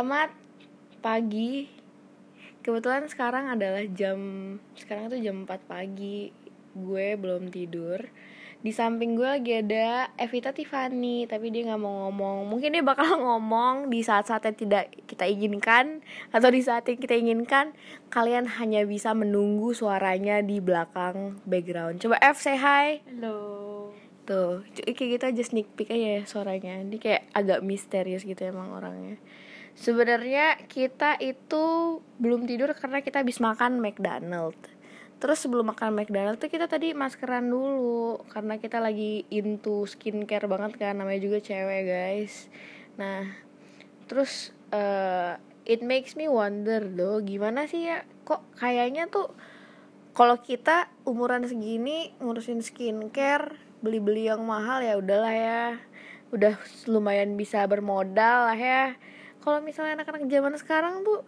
Selamat pagi. Kebetulan sekarang adalah jam sekarang itu jam 4 pagi. Gue belum tidur. Di samping gue lagi ada Evita Tiffany, tapi dia nggak mau ngomong. Mungkin dia bakal ngomong di saat-saat yang tidak kita inginkan atau di saat yang kita inginkan. Kalian hanya bisa menunggu suaranya di belakang background. Coba F say hi. Halo. Tuh, kayak gitu aja sneak peek aja ya suaranya. Dia kayak agak misterius gitu emang orangnya. Sebenarnya kita itu belum tidur karena kita habis makan McDonald. Terus sebelum makan McDonald tuh kita tadi maskeran dulu karena kita lagi into skincare banget kan namanya juga cewek guys. Nah, terus eh, it makes me wonder loh gimana sih ya kok kayaknya tuh kalau kita umuran segini ngurusin skincare beli-beli yang mahal ya udahlah ya udah lumayan bisa bermodal lah ya kalau misalnya anak-anak zaman sekarang tuh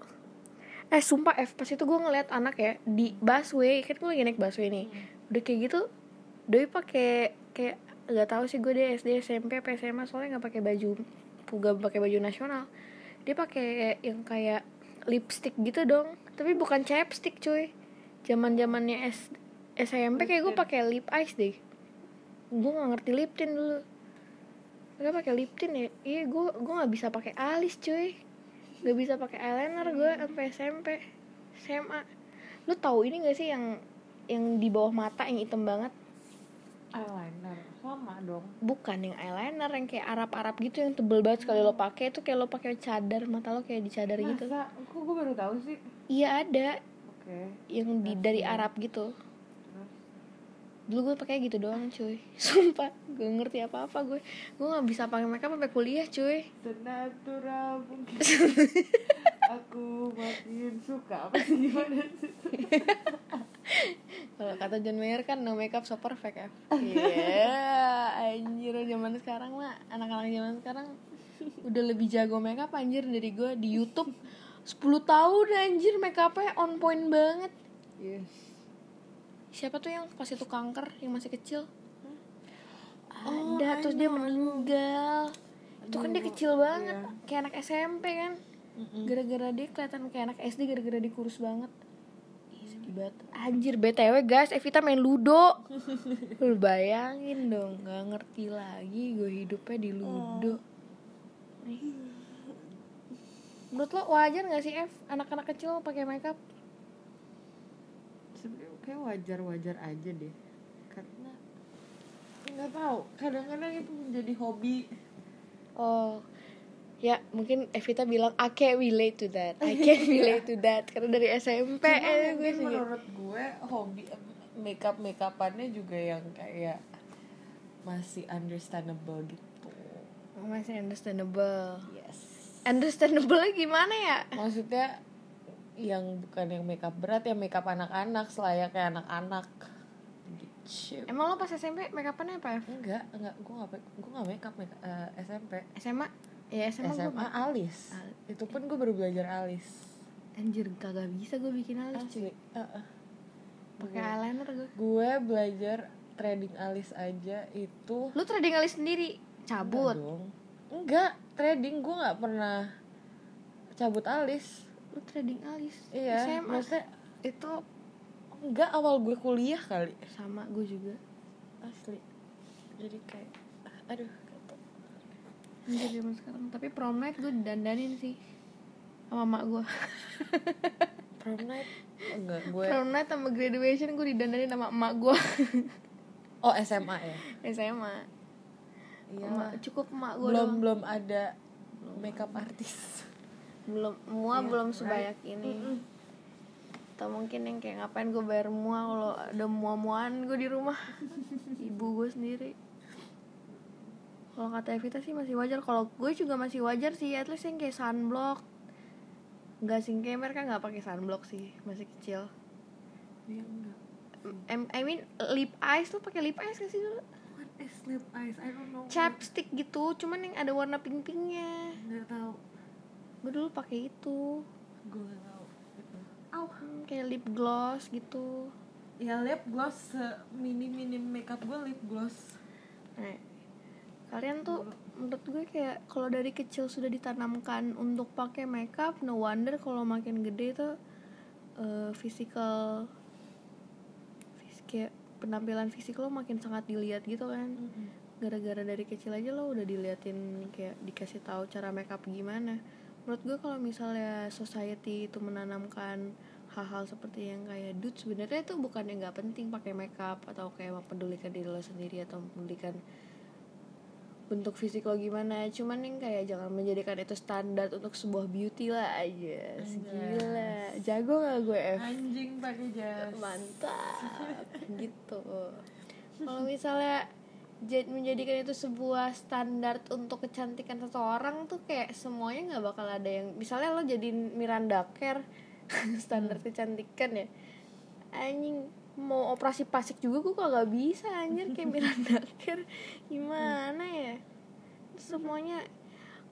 eh sumpah F pas itu gue ngeliat anak ya di busway. Kan gue lagi naik busway nih. Udah kayak gitu doi pakai kayak nggak tahu sih gue dia SD SMP apa SMA soalnya nggak pakai baju gak pakai baju nasional. Dia pakai yang kayak lipstick gitu dong. Tapi bukan chapstick cuy. Zaman zamannya S SMP kayak gue pakai lip ice deh. Gue nggak ngerti lip tint dulu Gak pakai lip tint ya iya gue gue nggak bisa pakai alis cuy nggak bisa pakai eyeliner gue sampai SMP SMA lu tahu ini gak sih yang yang di bawah mata yang hitam banget Eyeliner. Sama dong. bukan yang eyeliner yang kayak Arab-Arab gitu yang tebel banget sekali lo pakai itu kayak lo pakai cadar mata lo kayak dicadar gitu Masa? Kok gue baru tahu sih? iya ada Oke. yang di dari Arab gitu dulu gue pakai gitu doang cuy. Sumpah gue ngerti apa apa gue gue nggak bisa pakai makeup sampai kuliah cuy. Senatural mungkin. Aku makin suka apa sih gimana kalau kata John Mayer kan no makeup so perfect ya iya anjir zaman sekarang mah anak-anak zaman sekarang udah lebih jago makeup anjir dari gue di YouTube. 10 tahun anjir makeupnya on point banget. Yes. Siapa tuh yang pas itu kanker yang masih kecil? Oh, ada I terus dia know, meninggal. Itu kan dia kecil banget iya. kayak anak SMP kan. Mm-mm. gara-gara dia kelihatan kayak anak SD gara-gara dia kurus banget. Banget. Anjir btw guys Evita main ludo. Lu bayangin dong nggak ngerti lagi gue hidupnya di ludo. Nih. menurut lo wajar gak sih Ev anak-anak kecil pakai makeup kayak wajar-wajar aja deh. Karena nggak tahu. Kadang-kadang itu menjadi hobi. oh ya mungkin Evita bilang I can't relate to that I can't relate to that karena dari SMP Cuma eh, gue mungkin sih menurut gue hobi makeup makeupannya juga yang kayak masih understandable gitu. masih understandable Yes. understandable gimana ya Maksudnya yang bukan yang makeup berat ya makeup anak-anak selayaknya anak-anak. Gitu. Emang lo pas SMP make upannya apa? Ev? Enggak, enggak, gue gak, gue gak makeup, make eh, SMP SMA? Ya SMA, SMA, gue alis Al- Itu pun gue baru belajar alis Anjir kagak bisa gue bikin alis cuy Asli uh-uh. Pakai eyeliner gue Gue belajar threading alis aja itu Lu threading alis sendiri? Cabut? Enggak Enggak, threading gue gak pernah cabut alis Lu threading alis? Iya, SMA? maksudnya Itu enggak awal gue kuliah kali. Sama gue juga. Asli. Jadi kayak, aduh gatel. Anjir zaman sekarang. Tapi prom night gue dandanin sih Sama mak gue. Prom night? Enggak, gue Prom night sama graduation gue didandanin sama emak gue. Oh SMA ya? SMA Iya. Cukup emak gue belum doang. belum ada makeup artis Belum Mua Iya, belum right. sebanyak ini. Atau mungkin yang kayak ngapain gue bayar mua kalau ada mua-muaan gue di rumah. Ibu gue sendiri. Kalau kata Evita sih masih wajar. Kalau gue juga masih wajar sih. At least yang kayak sunblock. Nggak sih kayak mereka nggak pakai sunblock sih. Masih kecil. Iya enggak I mean lip eyes. Lo pakai lip eyes gak sih dulu? What is lip eyes? I don't know. Chapstick gitu. Cuman yang ada warna pink pinknya Nggak tahu gue dulu pakai itu. Gue tahu. Gitu. Hmm, kayak lip gloss gitu. Ya lip gloss mini mini makeup gue lip gloss. Nah, kalian tuh menurut gue kayak kalau dari kecil sudah ditanamkan untuk pakai makeup no wonder kalau makin gede tuh eh, physical kayak penampilan fisik lo makin sangat dilihat gitu kan. Gara-gara dari kecil aja lo udah diliatin kayak dikasih tahu cara makeup gimana menurut gue kalau misalnya society itu menanamkan hal-hal seperti yang kayak dude sebenarnya itu bukan yang nggak penting pakai makeup atau kayak mempedulikan diri lo sendiri atau mempedulikan bentuk fisik lo gimana. Cuman yang kayak jangan menjadikan itu standar untuk sebuah beauty lah aja gila. Jago gak gue F? Anjing pakai jas. Mantap. Gitu. Kalau misalnya menjadikan itu sebuah standar untuk kecantikan seseorang tuh kayak semuanya nggak bakal ada yang misalnya lo jadi Miranda Kerr standar kecantikan ya. Anjing mau operasi plastik juga gue kok gak bisa anjir. Kayak Miranda Kerr gimana ya? Semuanya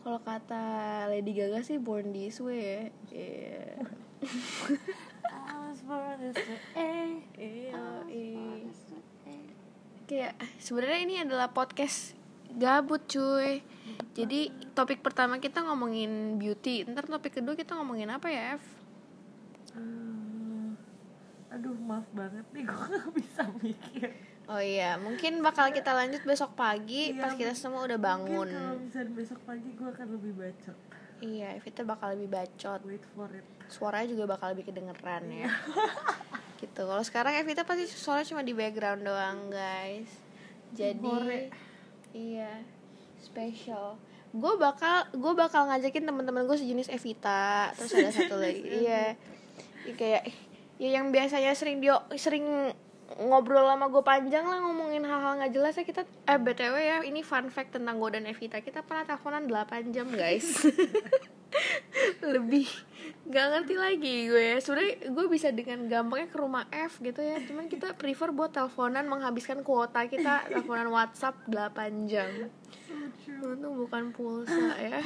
kalau kata Lady Gaga sih born this way ya. Iya. I was born as the A. Iya, kayak sebenarnya ini adalah podcast gabut cuy. Jadi topik pertama kita ngomongin beauty. Ntar topik kedua kita ngomongin apa ya F? Hmm. aduh maaf banget nih gue gak bisa mikir. Oh iya mungkin bakal kita lanjut besok pagi Iya, pas kita semua udah bangun. kalau misalnya besok pagi gue akan lebih bacot. Iya Evita bakal lebih bacot. Wait for it. Suaranya juga bakal lebih kedengeran ya gitu. Kalau sekarang Evita pasti suaranya cuma di background doang guys. Jadi Hore. iya special. Gue bakal gue bakal ngajakin teman-teman gue sejenis Evita. Terus ada satu lagi. Iya. Ya, kayak ya yang biasanya sering dia sering ngobrol sama gue panjang lah ngomongin hal-hal nggak jelas ya. Kita eh btw ya ini fun fact tentang gue dan Evita. Kita pernah teleponan 8 jam guys. Lebih nggak ngerti lagi gue. Ya sebenarnya gue bisa dengan gampangnya ke rumah F gitu ya. Cuman kita prefer buat teleponan menghabiskan kuota kita teleponan WhatsApp 8 jam. Untung bukan pulsa ya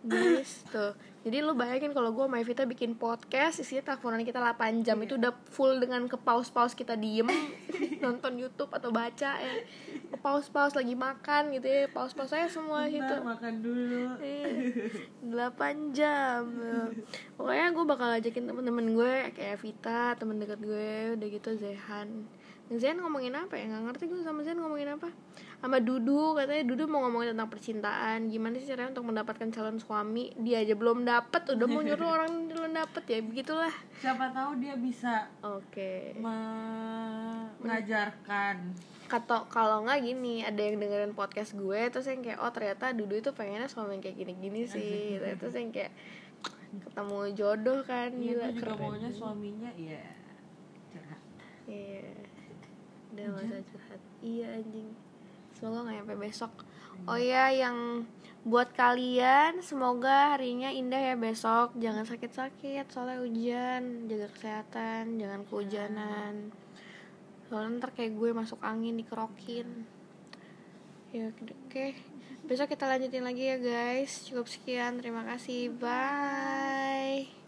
guys tuh jadi lu bayangin kalau gue sama Evita bikin podcast isinya teleponan kita 8 jam itu udah full dengan ke pause-pause kita diem nonton YouTube atau baca ya ke pause-pause lagi makan gitu ya pause-pause saya semua gitu. Bentar, makan dulu. Iya, 8 jam. Pokoknya gue bakal ajakin temen-temen gue kayak Vita temen dekat gue udah gitu Zehan Zehan ngomongin apa ya? Nggak ngerti gue sama Zehan ngomongin apa. Sama Dudu katanya Dudu mau ngomongin tentang percintaan. Gimana sih caranya untuk mendapatkan calon suami? Dia aja belum dapet udah mau nyuruh orang belum dapet ya begitulah. Siapa tahu dia bisa oke. mengajarkan. Kata kalau nggak gini ada yang dengerin podcast gue terus yang kayak oh ternyata Dudu itu pengennya suami yang kayak gini-gini sih. Terus yang kayak ketemu jodoh kan Iya, gila juga keren maunya suaminya ya curhat iya udah gak usah curhat. Iya anjing. Semoga nggak nyampe besok. Oh iya yang buat kalian semoga harinya indah ya besok. Jangan sakit-sakit soalnya hujan. Jaga kesehatan jangan kehujanan. Soalnya ntar kayak gue masuk angin dikerokin. Ya oke besok kita lanjutin lagi ya guys. Cukup sekian. Terima kasih. Bye